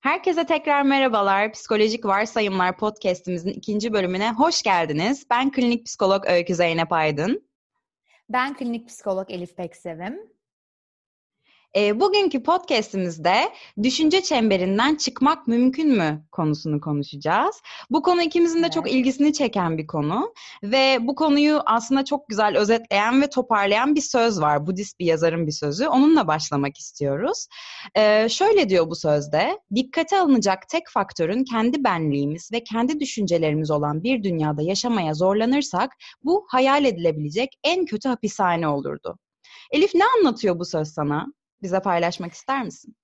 Herkese tekrar merhabalar. Psikolojik Varsayımlar podcast'imizin ikinci bölümüne hoş geldiniz. Ben klinik psikolog Öykü Zeynep Aydın. Ben klinik psikolog Elif Peksevim. E, bugünkü podcastimizde düşünce çemberinden çıkmak mümkün mü konusunu konuşacağız. Bu konu ikimizin de evet. çok ilgisini çeken bir konu ve bu konuyu aslında çok güzel özetleyen ve toparlayan bir söz var. Budist bir yazarın bir sözü. Onunla başlamak istiyoruz. E, şöyle diyor bu sözde, dikkate alınacak tek faktörün kendi benliğimiz ve kendi düşüncelerimiz olan bir dünyada yaşamaya zorlanırsak bu hayal edilebilecek en kötü hapishane olurdu. Elif ne anlatıyor bu söz sana? Bize paylaşmak ister misin?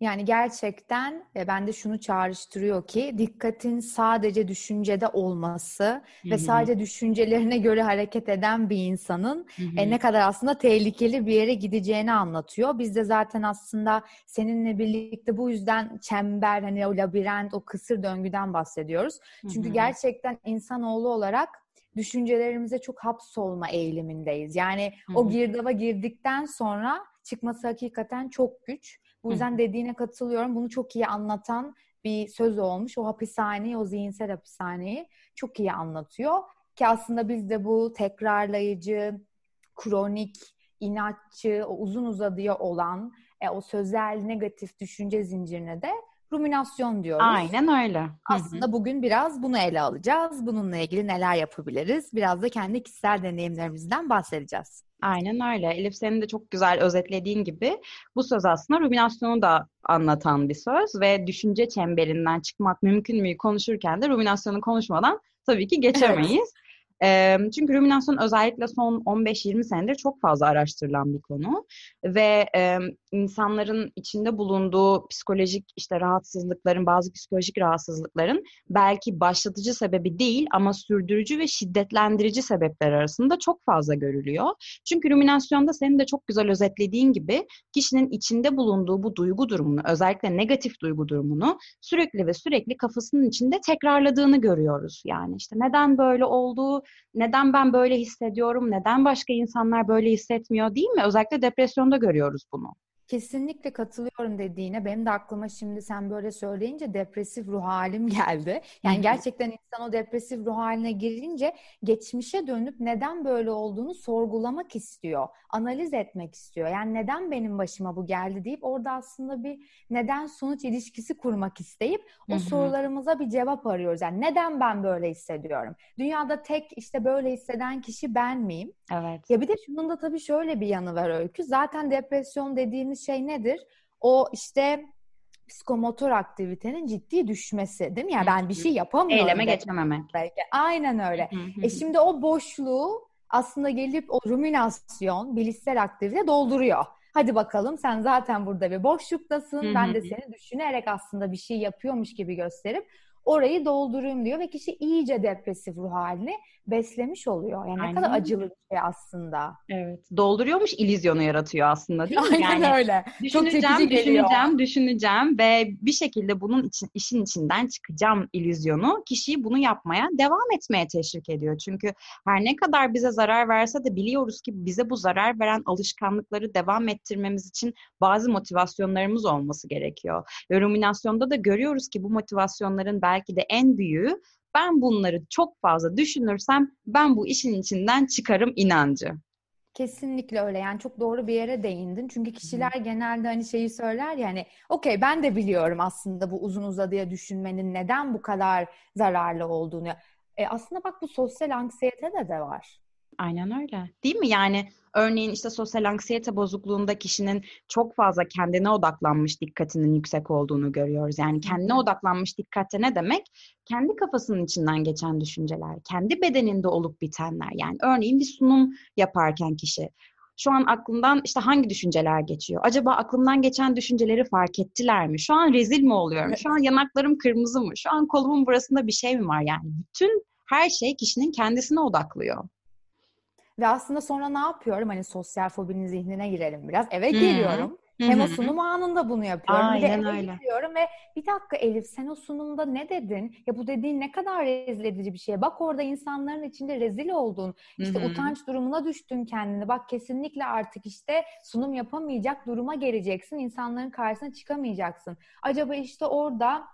Yani gerçekten e, bende şunu çağrıştırıyor ki dikkatin sadece düşüncede olması Hı-hı. ve sadece düşüncelerine göre hareket eden bir insanın e, ne kadar aslında tehlikeli bir yere gideceğini anlatıyor. Biz de zaten aslında seninle birlikte bu yüzden çember hani o labirent o kısır döngüden bahsediyoruz. Hı-hı. Çünkü gerçekten insanoğlu olarak düşüncelerimize çok hapsolma eğilimindeyiz. Yani Hı-hı. o girdaba girdikten sonra çıkması hakikaten çok güç. Bu yüzden Hı. dediğine katılıyorum. Bunu çok iyi anlatan bir söz olmuş. O hapishaneyi, o zihinsel hapishaneyi çok iyi anlatıyor. Ki aslında biz de bu tekrarlayıcı, kronik, inatçı, o uzun uzadıya olan e, o sözel negatif düşünce zincirine de ruminasyon diyoruz. Aynen öyle. Aslında bugün biraz bunu ele alacağız. Bununla ilgili neler yapabiliriz? Biraz da kendi kişisel deneyimlerimizden bahsedeceğiz. Aynen öyle. Elif senin de çok güzel özetlediğin gibi bu söz aslında ruminasyonu da anlatan bir söz ve düşünce çemberinden çıkmak mümkün mü konuşurken de ruminasyonu konuşmadan tabii ki geçemeyiz. Evet. E, çünkü ruminasyon özellikle son 15-20 senedir çok fazla araştırılan bir konu ve e, insanların içinde bulunduğu psikolojik işte rahatsızlıkların, bazı psikolojik rahatsızlıkların belki başlatıcı sebebi değil ama sürdürücü ve şiddetlendirici sebepler arasında çok fazla görülüyor. Çünkü ruminasyonda senin de çok güzel özetlediğin gibi kişinin içinde bulunduğu bu duygu durumunu, özellikle negatif duygu durumunu sürekli ve sürekli kafasının içinde tekrarladığını görüyoruz. Yani işte neden böyle oldu, neden ben böyle hissediyorum, neden başka insanlar böyle hissetmiyor değil mi? Özellikle depresyonda görüyoruz bunu. Kesinlikle katılıyorum dediğine. Benim de aklıma şimdi sen böyle söyleyince depresif ruh halim geldi. Yani gerçekten insan o depresif ruh haline girince geçmişe dönüp neden böyle olduğunu sorgulamak istiyor. Analiz etmek istiyor. Yani neden benim başıma bu geldi deyip orada aslında bir neden sonuç ilişkisi kurmak isteyip o Hı-hı. sorularımıza bir cevap arıyoruz. Yani neden ben böyle hissediyorum? Dünyada tek işte böyle hisseden kişi ben miyim? Evet. Ya bir de şunun da tabii şöyle bir yanı var öykü. Zaten depresyon dediğimiz dediğimiz şey nedir? O işte psikomotor aktivitenin ciddi düşmesi değil mi? Yani ben bir şey yapamıyorum. Eyleme geçememek. Belki. Aynen öyle. e şimdi o boşluğu aslında gelip o ruminasyon, bilişsel aktivite dolduruyor. Hadi bakalım sen zaten burada bir boşluktasın. Ben de seni düşünerek aslında bir şey yapıyormuş gibi gösterip orayı doldurayım diyor ve kişi iyice depresif ruh halini beslemiş oluyor. Yani Aynen. ne kadar acılı bir şey aslında. Evet. Dolduruyormuş illüzyonu yaratıyor aslında değil mi? Aynen yani öyle. Düşüneceğim, düşüneceğim, düşüneceğim ve bir şekilde bunun için işin içinden çıkacağım illüzyonu kişiyi bunu yapmaya devam etmeye teşvik ediyor. Çünkü her ne kadar bize zarar verse de biliyoruz ki bize bu zarar veren alışkanlıkları devam ettirmemiz için bazı motivasyonlarımız olması gerekiyor. Ve ruminasyonda da görüyoruz ki bu motivasyonların belki de en büyüğü ben bunları çok fazla düşünürsem ben bu işin içinden çıkarım inancı. Kesinlikle öyle yani çok doğru bir yere değindin çünkü kişiler Hı. genelde hani şeyi söyler yani okey ben de biliyorum aslında bu uzun uzadıya düşünmenin neden bu kadar zararlı olduğunu. E aslında bak bu sosyal anksiyete de var. Aynen öyle. Değil mi? Yani örneğin işte sosyal anksiyete bozukluğunda kişinin çok fazla kendine odaklanmış dikkatinin yüksek olduğunu görüyoruz. Yani kendine odaklanmış dikkatte ne demek? Kendi kafasının içinden geçen düşünceler, kendi bedeninde olup bitenler. Yani örneğin bir sunum yaparken kişi şu an aklımdan işte hangi düşünceler geçiyor? Acaba aklımdan geçen düşünceleri fark ettiler mi? Şu an rezil mi oluyorum? Şu an yanaklarım kırmızı mı? Şu an kolumun burasında bir şey mi var? Yani bütün her şey kişinin kendisine odaklıyor. Ve aslında sonra ne yapıyorum? Hani sosyal fobinin zihnine girelim biraz. Eve hmm. geliyorum. Hı-hı. Hem o sunum anında bunu yapıyorum. Aynen bir de öyle. Gidiyorum ve bir dakika Elif sen o sunumda ne dedin? Ya bu dediğin ne kadar rezil edici bir şey. Bak orada insanların içinde rezil oldun. İşte Hı-hı. utanç durumuna düştün kendini. Bak kesinlikle artık işte sunum yapamayacak duruma geleceksin. İnsanların karşısına çıkamayacaksın. Acaba işte orada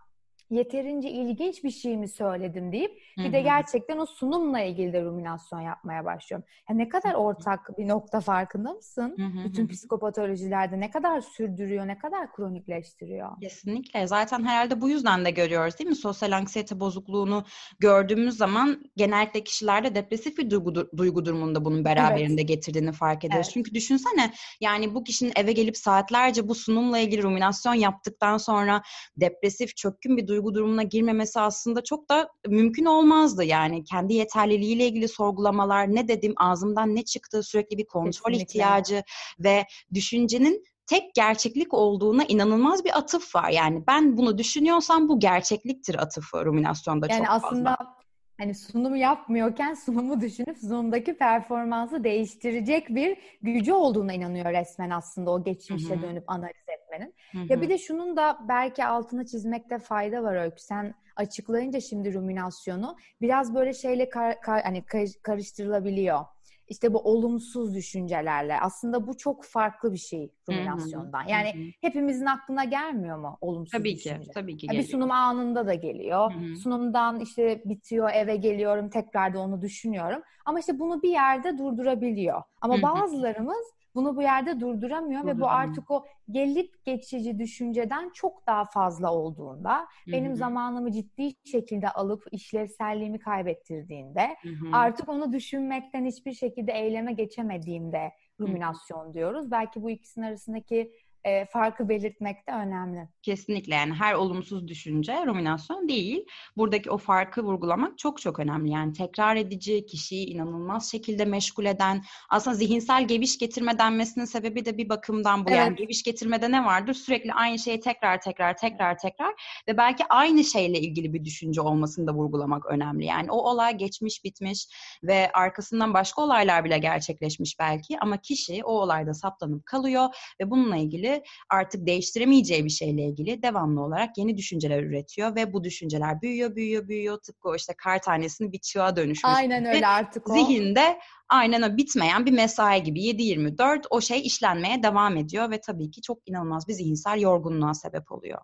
yeterince ilginç bir şey mi söyledim deyip bir de gerçekten o sunumla ilgili de ruminasyon yapmaya başlıyorum. Ya ne kadar ortak bir nokta farkında mısın? Bütün psikopatolojilerde ne kadar sürdürüyor, ne kadar kronikleştiriyor. Kesinlikle. Zaten herhalde bu yüzden de görüyoruz değil mi? Sosyal anksiyete bozukluğunu gördüğümüz zaman genellikle kişilerde depresif bir duygu, duygu durumunda bunun beraberinde evet. getirdiğini fark ediyoruz. Evet. Çünkü düşünsene yani bu kişinin eve gelip saatlerce bu sunumla ilgili ruminasyon yaptıktan sonra depresif çökkün bir duygu durumuna girmemesi aslında çok da mümkün olmazdı. Yani kendi yeterliliğiyle ilgili sorgulamalar, ne dedim, ağzımdan ne çıktı, sürekli bir kontrol Kesinlikle. ihtiyacı ve düşüncenin tek gerçeklik olduğuna inanılmaz bir atıf var. Yani ben bunu düşünüyorsam bu gerçekliktir atıfı ruminasyonda yani çok fazla. Yani aslında hani sunumu yapmıyorken sunumu düşünüp sunumdaki performansı değiştirecek bir gücü olduğuna inanıyor resmen aslında o geçmişe Hı-hı. dönüp analiz etmenin. Hı-hı. Ya bir de şunun da belki altına çizmekte fayda var Öykü. Sen açıklayınca şimdi ruminasyonu biraz böyle şeyle kar, kar, hani karıştırılabiliyor işte bu olumsuz düşüncelerle. Aslında bu çok farklı bir şey ruminasyondan. Yani Hı-hı. hepimizin aklına gelmiyor mu olumsuz tabii düşünce? Ki, tabii ki yani Bir sunum anında da geliyor. Hı-hı. Sunumdan işte bitiyor eve geliyorum tekrar da onu düşünüyorum. Ama işte bunu bir yerde durdurabiliyor. Ama Hı-hı. bazılarımız bunu bu yerde durduramıyor ve bu artık o gelip geçici düşünceden çok daha fazla olduğunda Hı-hı. benim zamanımı ciddi şekilde alıp işlevselliğimi kaybettirdiğinde Hı-hı. artık onu düşünmekten hiçbir şekilde eyleme geçemediğimde ruminasyon Hı-hı. diyoruz. Belki bu ikisinin arasındaki e, farkı belirtmek de önemli. Kesinlikle yani her olumsuz düşünce ruminasyon değil. Buradaki o farkı vurgulamak çok çok önemli. Yani tekrar edici, kişiyi inanılmaz şekilde meşgul eden, aslında zihinsel geviş getirme denmesinin sebebi de bir bakımdan bu. Evet. Yani geviş getirmede ne vardır? Sürekli aynı şeyi tekrar tekrar tekrar tekrar ve belki aynı şeyle ilgili bir düşünce olmasını da vurgulamak önemli. Yani o olay geçmiş bitmiş ve arkasından başka olaylar bile gerçekleşmiş belki ama kişi o olayda saplanıp kalıyor ve bununla ilgili artık değiştiremeyeceği bir şeyle ilgili devamlı olarak yeni düşünceler üretiyor ve bu düşünceler büyüyor, büyüyor, büyüyor. Tıpkı o işte kar tanesinin bir çığa dönüşmesi Aynen öyle artık o. Zihinde aynen o bitmeyen bir mesai gibi 7-24 o şey işlenmeye devam ediyor ve tabii ki çok inanılmaz bir zihinsel yorgunluğa sebep oluyor.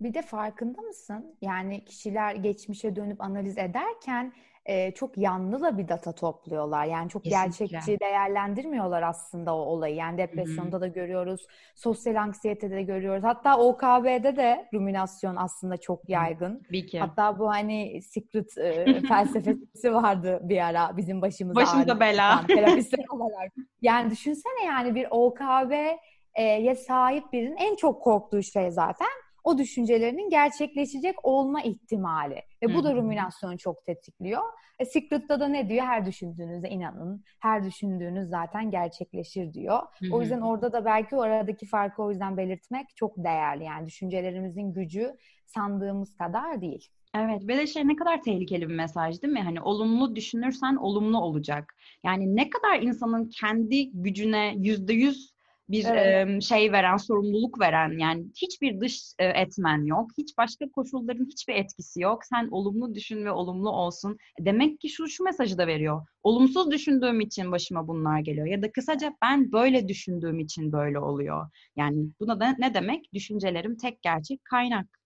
Bir de farkında mısın? Yani kişiler geçmişe dönüp analiz ederken e, çok yanlı da bir data topluyorlar. Yani çok Kesinlikle. gerçekçi değerlendirmiyorlar aslında o olayı. Yani depresyonda Hı-hı. da görüyoruz, sosyal anksiyetede de görüyoruz. Hatta OKB'de de ruminasyon aslında çok yaygın. Ki. Hatta bu hani secret e, felsefesi vardı bir ara bizim başımıza. Başımıza bela. Terapistler olarak. Yani düşünsene yani bir OKB'ye sahip birinin en çok korktuğu şey zaten o düşüncelerinin gerçekleşecek olma ihtimali. Ve bu da ruminasyonu çok tetikliyor. E, Secret'ta da ne diyor? Her düşündüğünüzde inanın. Her düşündüğünüz zaten gerçekleşir diyor. Hı-hı. O yüzden orada da belki o aradaki farkı o yüzden belirtmek çok değerli. Yani düşüncelerimizin gücü sandığımız kadar değil. Evet ve de şey ne kadar tehlikeli bir mesaj değil mi? Hani olumlu düşünürsen olumlu olacak. Yani ne kadar insanın kendi gücüne yüzde yüz bir evet. e, şey veren, sorumluluk veren yani hiçbir dış e, etmen yok. Hiç başka koşulların hiçbir etkisi yok. Sen olumlu düşün ve olumlu olsun. Demek ki şu şu mesajı da veriyor. Olumsuz düşündüğüm için başıma bunlar geliyor. Ya da kısaca ben böyle düşündüğüm için böyle oluyor. Yani buna da ne demek? Düşüncelerim tek gerçek kaynak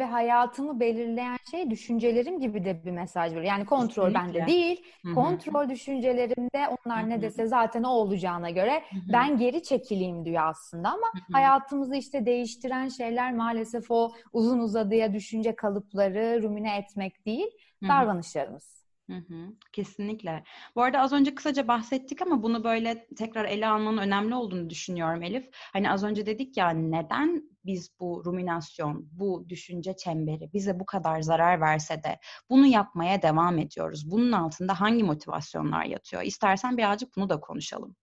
ve hayatımı belirleyen şey düşüncelerim gibi de bir mesaj veriyor. Yani kontrol Kesinlikle. bende değil. Hı-hı. Kontrol düşüncelerimde onlar Hı-hı. ne dese zaten o olacağına göre Hı-hı. ben geri çekileyim diyor aslında ama Hı-hı. hayatımızı işte değiştiren şeyler maalesef o uzun uzadıya düşünce kalıpları rumine etmek değil, Hı-hı. davranışlarımız. Hı hı, kesinlikle. Bu arada az önce kısaca bahsettik ama bunu böyle tekrar ele almanın önemli olduğunu düşünüyorum Elif. Hani az önce dedik ya neden biz bu ruminasyon, bu düşünce çemberi bize bu kadar zarar verse de bunu yapmaya devam ediyoruz. Bunun altında hangi motivasyonlar yatıyor? İstersen birazcık bunu da konuşalım.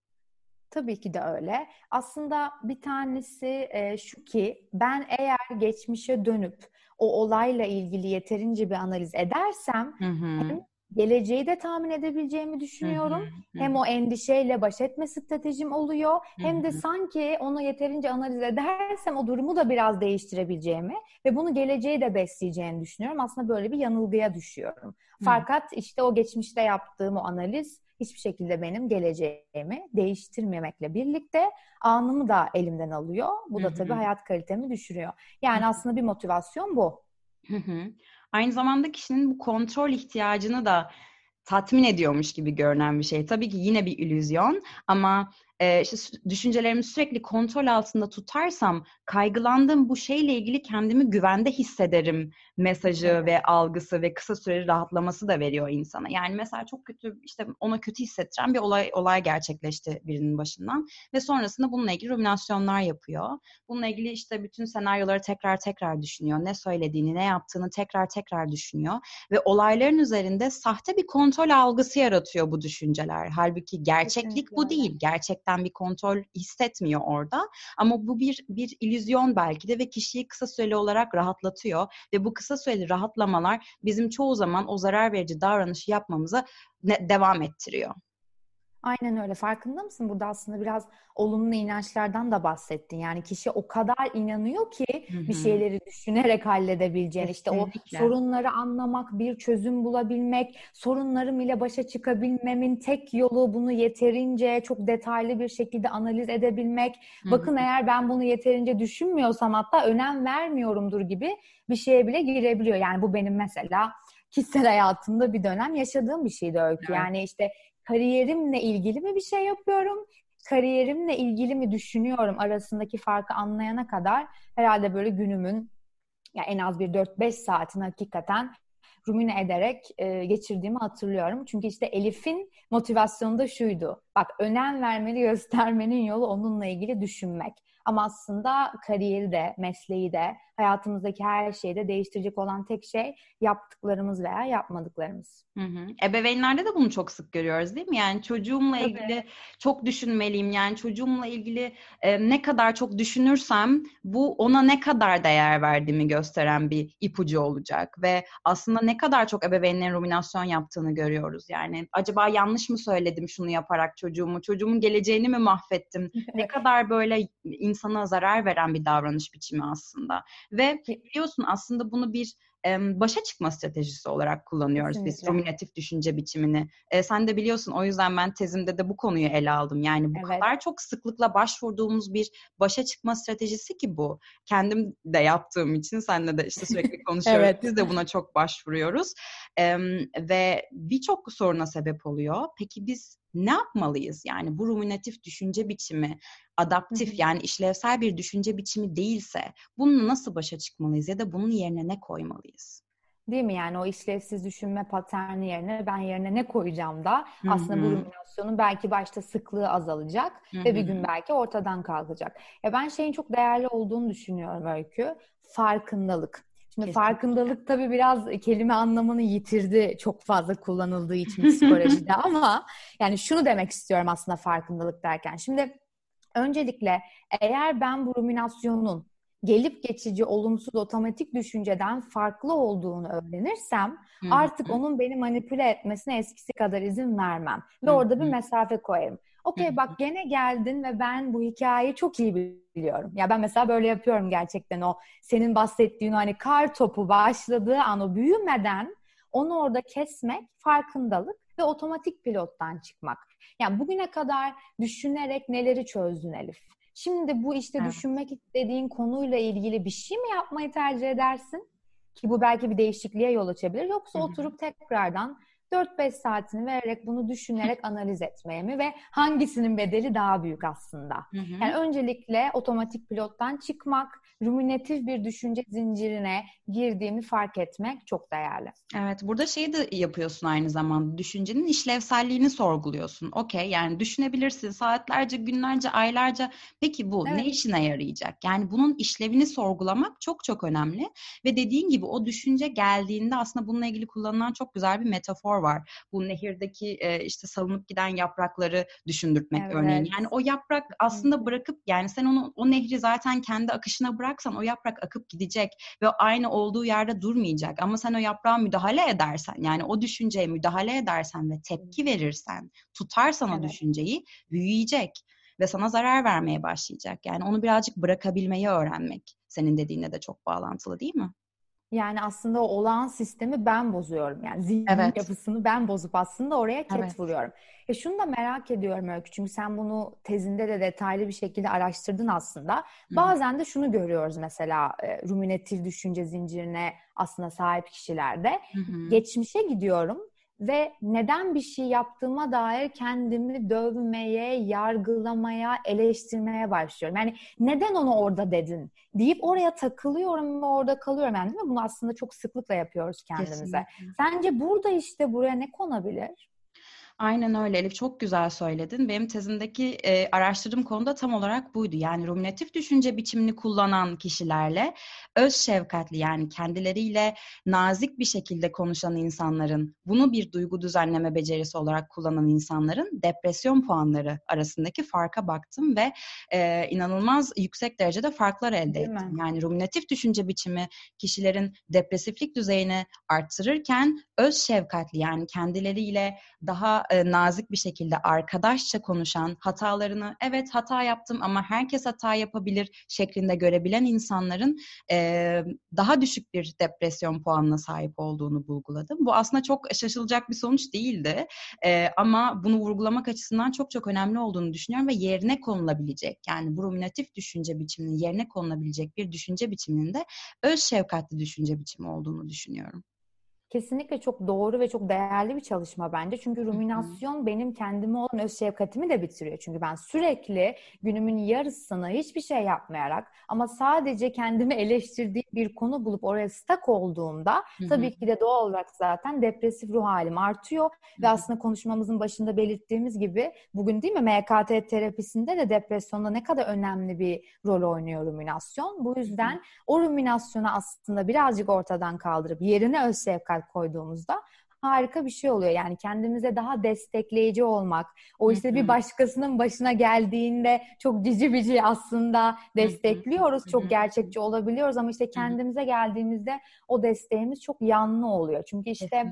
Tabii ki de öyle. Aslında bir tanesi e, şu ki ben eğer geçmişe dönüp o olayla ilgili yeterince bir analiz edersem hı hı. hem geleceği de tahmin edebileceğimi düşünüyorum. Hı hı, Hem o endişeyle baş etme stratejim oluyor. Hı hem de sanki onu yeterince analiz edersem o durumu da biraz değiştirebileceğimi ve bunu geleceği de besleyeceğini düşünüyorum. Aslında böyle bir yanılgıya düşüyorum. Hı. Fakat işte o geçmişte yaptığım o analiz hiçbir şekilde benim geleceğimi değiştirmemekle birlikte anımı da elimden alıyor. Bu da tabii hayat kalitemi düşürüyor. Yani aslında bir motivasyon bu. Hı hı. Aynı zamanda kişinin bu kontrol ihtiyacını da tatmin ediyormuş gibi görünen bir şey. Tabii ki yine bir illüzyon ama e, işte düşüncelerimi sürekli kontrol altında tutarsam kaygılandığım bu şeyle ilgili kendimi güvende hissederim mesajı evet. ve algısı ve kısa süreli rahatlaması da veriyor insana. Yani mesela çok kötü işte ona kötü hissettiren bir olay olay gerçekleşti birinin başından ve sonrasında bununla ilgili ruminasyonlar yapıyor. Bununla ilgili işte bütün senaryoları tekrar tekrar düşünüyor. Ne söylediğini, ne yaptığını tekrar tekrar düşünüyor ve olayların üzerinde sahte bir kontrol algısı yaratıyor bu düşünceler. Halbuki gerçeklik Kesinlikle bu değil. Gerçekten bir kontrol hissetmiyor orada. Ama bu bir bir illüzyon belki de ve kişiyi kısa süreli olarak rahatlatıyor ve bu kısa süreli rahatlamalar bizim çoğu zaman o zarar verici davranışı yapmamıza devam ettiriyor. Aynen öyle. Farkında mısın? Burada aslında biraz olumlu inançlardan da bahsettin. Yani kişi o kadar inanıyor ki Hı-hı. bir şeyleri düşünerek halledebileceğini. İşte o sorunları anlamak, bir çözüm bulabilmek, sorunlarım ile başa çıkabilmemin tek yolu bunu yeterince çok detaylı bir şekilde analiz edebilmek. Hı-hı. Bakın eğer ben bunu yeterince düşünmüyorsam hatta önem vermiyorumdur gibi bir şeye bile girebiliyor. Yani bu benim mesela kişisel hayatımda bir dönem yaşadığım bir şeydi öykü. Evet. Yani işte kariyerimle ilgili mi bir şey yapıyorum? Kariyerimle ilgili mi düşünüyorum arasındaki farkı anlayana kadar herhalde böyle günümün ya en az bir 4-5 saatini hakikaten rumine ederek e, geçirdiğimi hatırlıyorum. Çünkü işte Elif'in motivasyonu da şuydu. Bak önem vermeli göstermenin yolu onunla ilgili düşünmek. Ama aslında kariyeri de, mesleği de, hayatımızdaki her şeyi de değiştirecek olan tek şey yaptıklarımız veya yapmadıklarımız. Hı hı. Ebeveynlerde de bunu çok sık görüyoruz değil mi? Yani çocuğumla Tabii. ilgili çok düşünmeliyim. Yani çocuğumla ilgili e, ne kadar çok düşünürsem bu ona ne kadar değer verdiğimi gösteren bir ipucu olacak. Ve aslında ne kadar çok ebeveynlerin ruminasyon yaptığını görüyoruz. Yani acaba yanlış mı söyledim şunu yaparak çocuğumu? Çocuğumun geleceğini mi mahvettim? ne kadar böyle insana zarar veren bir davranış biçimi aslında. Ve biliyorsun aslında bunu bir başa çıkma stratejisi olarak kullanıyoruz Kesinlikle. biz ruminatif düşünce biçimini. E, sen de biliyorsun o yüzden ben tezimde de bu konuyu ele aldım. Yani bu evet. kadar çok sıklıkla başvurduğumuz bir başa çıkma stratejisi ki bu. Kendim de yaptığım için senle de işte sürekli konuşuyoruz. evet. Biz de buna çok başvuruyoruz. E, ve birçok soruna sebep oluyor. Peki biz ne yapmalıyız? Yani bu ruminatif düşünce biçimi adaptif yani işlevsel bir düşünce biçimi değilse bununla nasıl başa çıkmalıyız ya da bunun yerine ne koymalıyız? Değil mi? Yani o işlevsiz düşünme paterni yerine ben yerine ne koyacağım da Hı-hı. aslında bu ruminasyonun belki başta sıklığı azalacak Hı-hı. ve bir gün belki ortadan kalkacak. Ya ben şeyin çok değerli olduğunu düşünüyorum Öykü. Farkındalık. Şimdi Kesinlikle. farkındalık tabii biraz kelime anlamını yitirdi çok fazla kullanıldığı için psikolojide ama yani şunu demek istiyorum aslında farkındalık derken. Şimdi öncelikle eğer ben bu ruminasyonun gelip geçici olumsuz otomatik düşünceden farklı olduğunu öğrenirsem Hı-hı. artık onun beni manipüle etmesine eskisi kadar izin vermem. Ve Hı-hı. orada bir mesafe koyarım. Okey bak gene geldin ve ben bu hikayeyi çok iyi biliyorum. Ya ben mesela böyle yapıyorum gerçekten o senin bahsettiğin hani kar topu başladığı an o büyümeden onu orada kesmek farkındalık ve otomatik pilottan çıkmak. Yani bugüne kadar düşünerek neleri çözdün Elif? Şimdi bu işte evet. düşünmek istediğin konuyla ilgili bir şey mi yapmayı tercih edersin? Ki bu belki bir değişikliğe yol açabilir. Yoksa Hı-hı. oturup tekrardan 4-5 saatini vererek bunu düşünerek analiz etmeye mi ve hangisinin bedeli daha büyük aslında? Hı hı. Yani öncelikle otomatik pilottan çıkmak, ruminatif bir düşünce zincirine girdiğimi fark etmek çok değerli. Evet, burada şeyi de yapıyorsun aynı zamanda. Düşüncenin işlevselliğini sorguluyorsun. Okey, yani düşünebilirsin saatlerce, günlerce, aylarca. Peki bu evet. ne işine yarayacak? Yani bunun işlevini sorgulamak çok çok önemli. Ve dediğin gibi o düşünce geldiğinde aslında bununla ilgili kullanılan çok güzel bir metafor metafor var. Bu nehirdeki e, işte salınıp giden yaprakları düşündürtmek evet. örneğin. Yani o yaprak aslında bırakıp yani sen onu o nehri zaten kendi akışına bıraksan o yaprak akıp gidecek ve aynı olduğu yerde durmayacak. Ama sen o yaprağa müdahale edersen yani o düşünceye müdahale edersen ve tepki verirsen, tutarsan evet. o düşünceyi büyüyecek ve sana zarar vermeye başlayacak. Yani onu birazcık bırakabilmeyi öğrenmek senin dediğine de çok bağlantılı değil mi? Yani aslında o olağan sistemi ben bozuyorum. Yani zihin evet. yapısını ben bozup aslında oraya ket evet. vuruyorum. E şunu da merak ediyorum Öykü. Çünkü sen bunu tezinde de detaylı bir şekilde araştırdın aslında. Hı. Bazen de şunu görüyoruz mesela e, ruminatif düşünce zincirine aslında sahip kişilerde. Hı hı. Geçmişe gidiyorum ve neden bir şey yaptığıma dair kendimi dövmeye, yargılamaya, eleştirmeye başlıyorum. Yani neden onu orada dedin deyip oraya takılıyorum ve orada kalıyorum. Yani değil mi? Bunu aslında çok sıklıkla yapıyoruz kendimize. Kesinlikle. Sence burada işte buraya ne konabilir? Aynen öyle Elif çok güzel söyledin. Benim tezimdeki e, araştırdığım konuda tam olarak buydu. Yani ruminatif düşünce biçimini kullanan kişilerle öz şefkatli yani kendileriyle nazik bir şekilde konuşan insanların bunu bir duygu düzenleme becerisi olarak kullanan insanların depresyon puanları arasındaki farka baktım ve e, inanılmaz yüksek derecede farklar elde Değil ettim. Mi? Yani ruminatif düşünce biçimi kişilerin depresiflik düzeyini arttırırken öz şefkatli yani kendileriyle daha e, nazik bir şekilde arkadaşça konuşan, hatalarını evet hata yaptım ama herkes hata yapabilir şeklinde görebilen insanların e, daha düşük bir depresyon puanına sahip olduğunu bulguladım. Bu aslında çok şaşılacak bir sonuç değildi e, ama bunu vurgulamak açısından çok çok önemli olduğunu düşünüyorum ve yerine konulabilecek yani bu ruminatif düşünce biçiminin yerine konulabilecek bir düşünce biçiminde öz şefkatli düşünce biçimi olduğunu düşünüyorum. Kesinlikle çok doğru ve çok değerli bir çalışma bence. Çünkü ruminasyon benim kendime olan öz şefkatimi de bitiriyor. Çünkü ben sürekli günümün yarısını hiçbir şey yapmayarak ama sadece kendimi eleştirdiğim bir konu bulup oraya stak olduğumda Hı-hı. tabii ki de doğal olarak zaten depresif ruh halim artıyor. Hı-hı. Ve aslında konuşmamızın başında belirttiğimiz gibi bugün değil mi MKT terapisinde de depresyonda ne kadar önemli bir rol oynuyor ruminasyon. Bu yüzden Hı-hı. o ruminasyonu aslında birazcık ortadan kaldırıp yerine öz şefkat şeker koyduğumuzda harika bir şey oluyor. Yani kendimize daha destekleyici olmak. O işte bir başkasının başına geldiğinde çok cici bici aslında destekliyoruz. Çok gerçekçi olabiliyoruz ama işte kendimize geldiğimizde o desteğimiz çok yanlı oluyor. Çünkü işte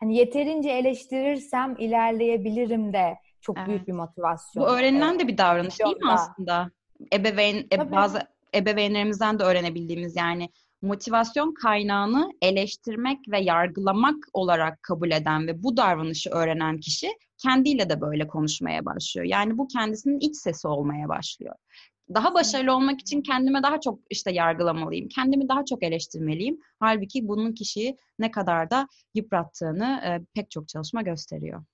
hani yeterince eleştirirsem ilerleyebilirim de çok evet. büyük bir motivasyon. Bu öğrenilen de bir davranış değil mi aslında? Ebeveyn, e, bazı ebeveynlerimizden de öğrenebildiğimiz yani motivasyon kaynağını eleştirmek ve yargılamak olarak kabul eden ve bu davranışı öğrenen kişi kendiyle de böyle konuşmaya başlıyor. Yani bu kendisinin iç sesi olmaya başlıyor. Daha başarılı olmak için kendime daha çok işte yargılamalıyım. Kendimi daha çok eleştirmeliyim. Halbuki bunun kişiyi ne kadar da yıprattığını pek çok çalışma gösteriyor.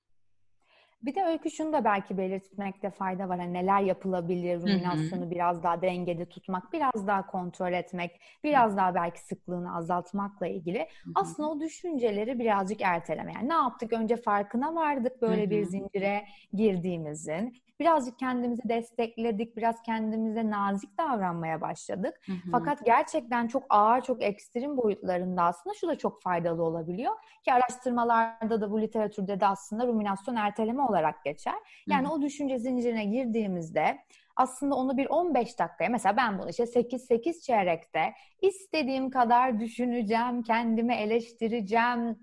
Bir de öykü şunu da belki belirtmekte fayda var. Yani neler yapılabilir, ruminasyonu biraz daha dengede tutmak, biraz daha kontrol etmek, biraz daha belki sıklığını azaltmakla ilgili. Aslında o düşünceleri birazcık erteleme. Yani ne yaptık? Önce farkına vardık böyle bir zincire girdiğimizin birazcık kendimizi destekledik, biraz kendimize nazik davranmaya başladık. Hı hı. Fakat gerçekten çok ağır, çok ekstrem boyutlarında aslında şu da çok faydalı olabiliyor. Ki araştırmalarda da bu literatürde de aslında ruminasyon erteleme olarak geçer. Yani hı o düşünce zincirine girdiğimizde aslında onu bir 15 dakikaya mesela ben bunu işte 8-8 çeyrekte istediğim kadar düşüneceğim, kendimi eleştireceğim,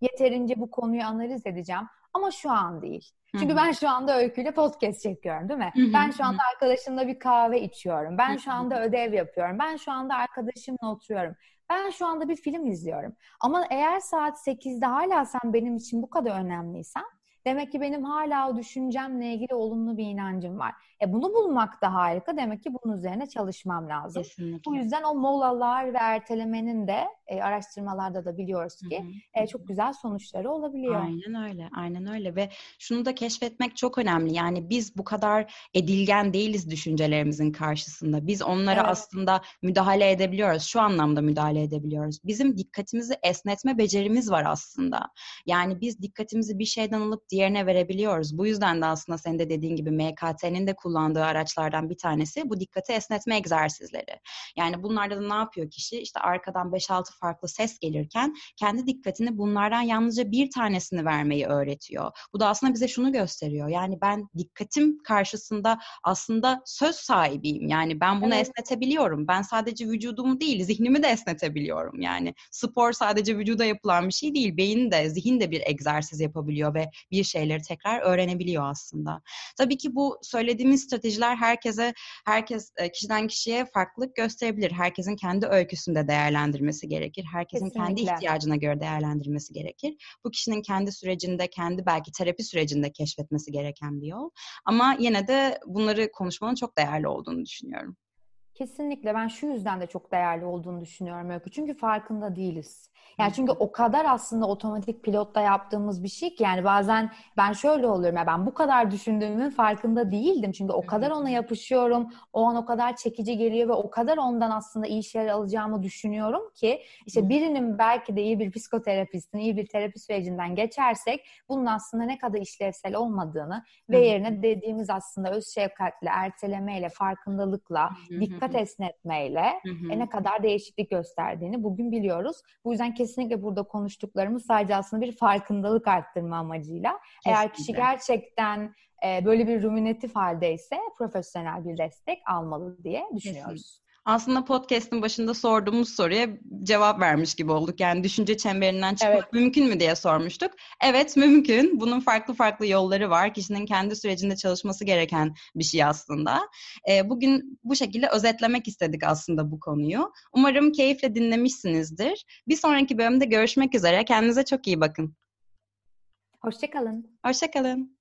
yeterince bu konuyu analiz edeceğim ama şu an değil. Çünkü ben şu anda Öykü'yle podcast çekiyorum değil mi? Ben şu anda arkadaşımla bir kahve içiyorum. Ben şu anda ödev yapıyorum. Ben şu anda arkadaşımla oturuyorum. Ben şu anda bir film izliyorum. Ama eğer saat 8'de hala sen benim için bu kadar önemliysen Demek ki benim hala o düşüncemle ilgili olumlu bir inancım var. E bunu bulmak da harika. Demek ki bunun üzerine çalışmam lazım. Kesinlikle. Bu yüzden o molalar ve ertelemenin de e, araştırmalarda da biliyoruz ki E, çok güzel sonuçları olabiliyor. Aynen öyle. Aynen öyle ve şunu da keşfetmek çok önemli. Yani biz bu kadar edilgen değiliz düşüncelerimizin karşısında. Biz onlara evet. aslında müdahale edebiliyoruz. Şu anlamda müdahale edebiliyoruz. Bizim dikkatimizi esnetme becerimiz var aslında. Yani biz dikkatimizi bir şeyden alıp diğerine verebiliyoruz. Bu yüzden de aslında senin de dediğin gibi MKT'nin de kullandığı araçlardan bir tanesi bu dikkati esnetme egzersizleri. Yani bunlarda da ne yapıyor kişi? İşte arkadan 5-6 farklı ses gelirken kendi dikkatini bunlardan yalnızca bir tanesini vermeyi öğretiyor. Bu da aslında bize şunu gösteriyor. Yani ben dikkatim karşısında aslında söz sahibiyim. Yani ben bunu evet. esnetebiliyorum. Ben sadece vücudumu değil, zihnimi de esnetebiliyorum. Yani spor sadece vücuda yapılan bir şey değil. Beyin de, zihin de bir egzersiz yapabiliyor ve bir şeyleri tekrar öğrenebiliyor aslında. Tabii ki bu söylediğimiz stratejiler herkese, herkes e, kişiden kişiye farklılık gösterebilir. Herkesin kendi öyküsünde değerlendirmesi gerekir. Herkesin Kesinlikle. kendi ihtiyacına göre değerlendirmesi gerekir. Bu kişinin kendi sürecinde, kendi belki terapi sürecinde keşfetmesi gereken bir yol. Ama yine de bunları konuşmanın çok değerli olduğunu düşünüyorum. Kesinlikle ben şu yüzden de çok değerli olduğunu düşünüyorum Öykü. Çünkü farkında değiliz. Yani çünkü o kadar aslında otomatik pilotta yaptığımız bir şey ki yani bazen ben şöyle oluyorum ya ben bu kadar düşündüğümün farkında değildim. Çünkü o kadar ona yapışıyorum. O an o kadar çekici geliyor ve o kadar ondan aslında iyi şeyler alacağımı düşünüyorum ki işte birinin belki de iyi bir psikoterapistin, iyi bir terapi sürecinden geçersek bunun aslında ne kadar işlevsel olmadığını ve yerine dediğimiz aslında öz şefkatle, ertelemeyle, farkındalıkla, dikkat esnetmeyle e, ne kadar değişiklik gösterdiğini bugün biliyoruz. Bu yüzden kesinlikle burada konuştuklarımız sadece aslında bir farkındalık arttırma amacıyla. Kesinlikle. Eğer kişi gerçekten e, böyle bir ruminatif haldeyse profesyonel bir destek almalı diye düşünüyoruz. Kesinlikle aslında podcast'in başında sorduğumuz soruya cevap vermiş gibi olduk. Yani düşünce çemberinden çıkmak evet. mümkün mü diye sormuştuk. Evet mümkün. Bunun farklı farklı yolları var. Kişinin kendi sürecinde çalışması gereken bir şey aslında. E, bugün bu şekilde özetlemek istedik aslında bu konuyu. Umarım keyifle dinlemişsinizdir. Bir sonraki bölümde görüşmek üzere. Kendinize çok iyi bakın. Hoşçakalın. Hoşçakalın.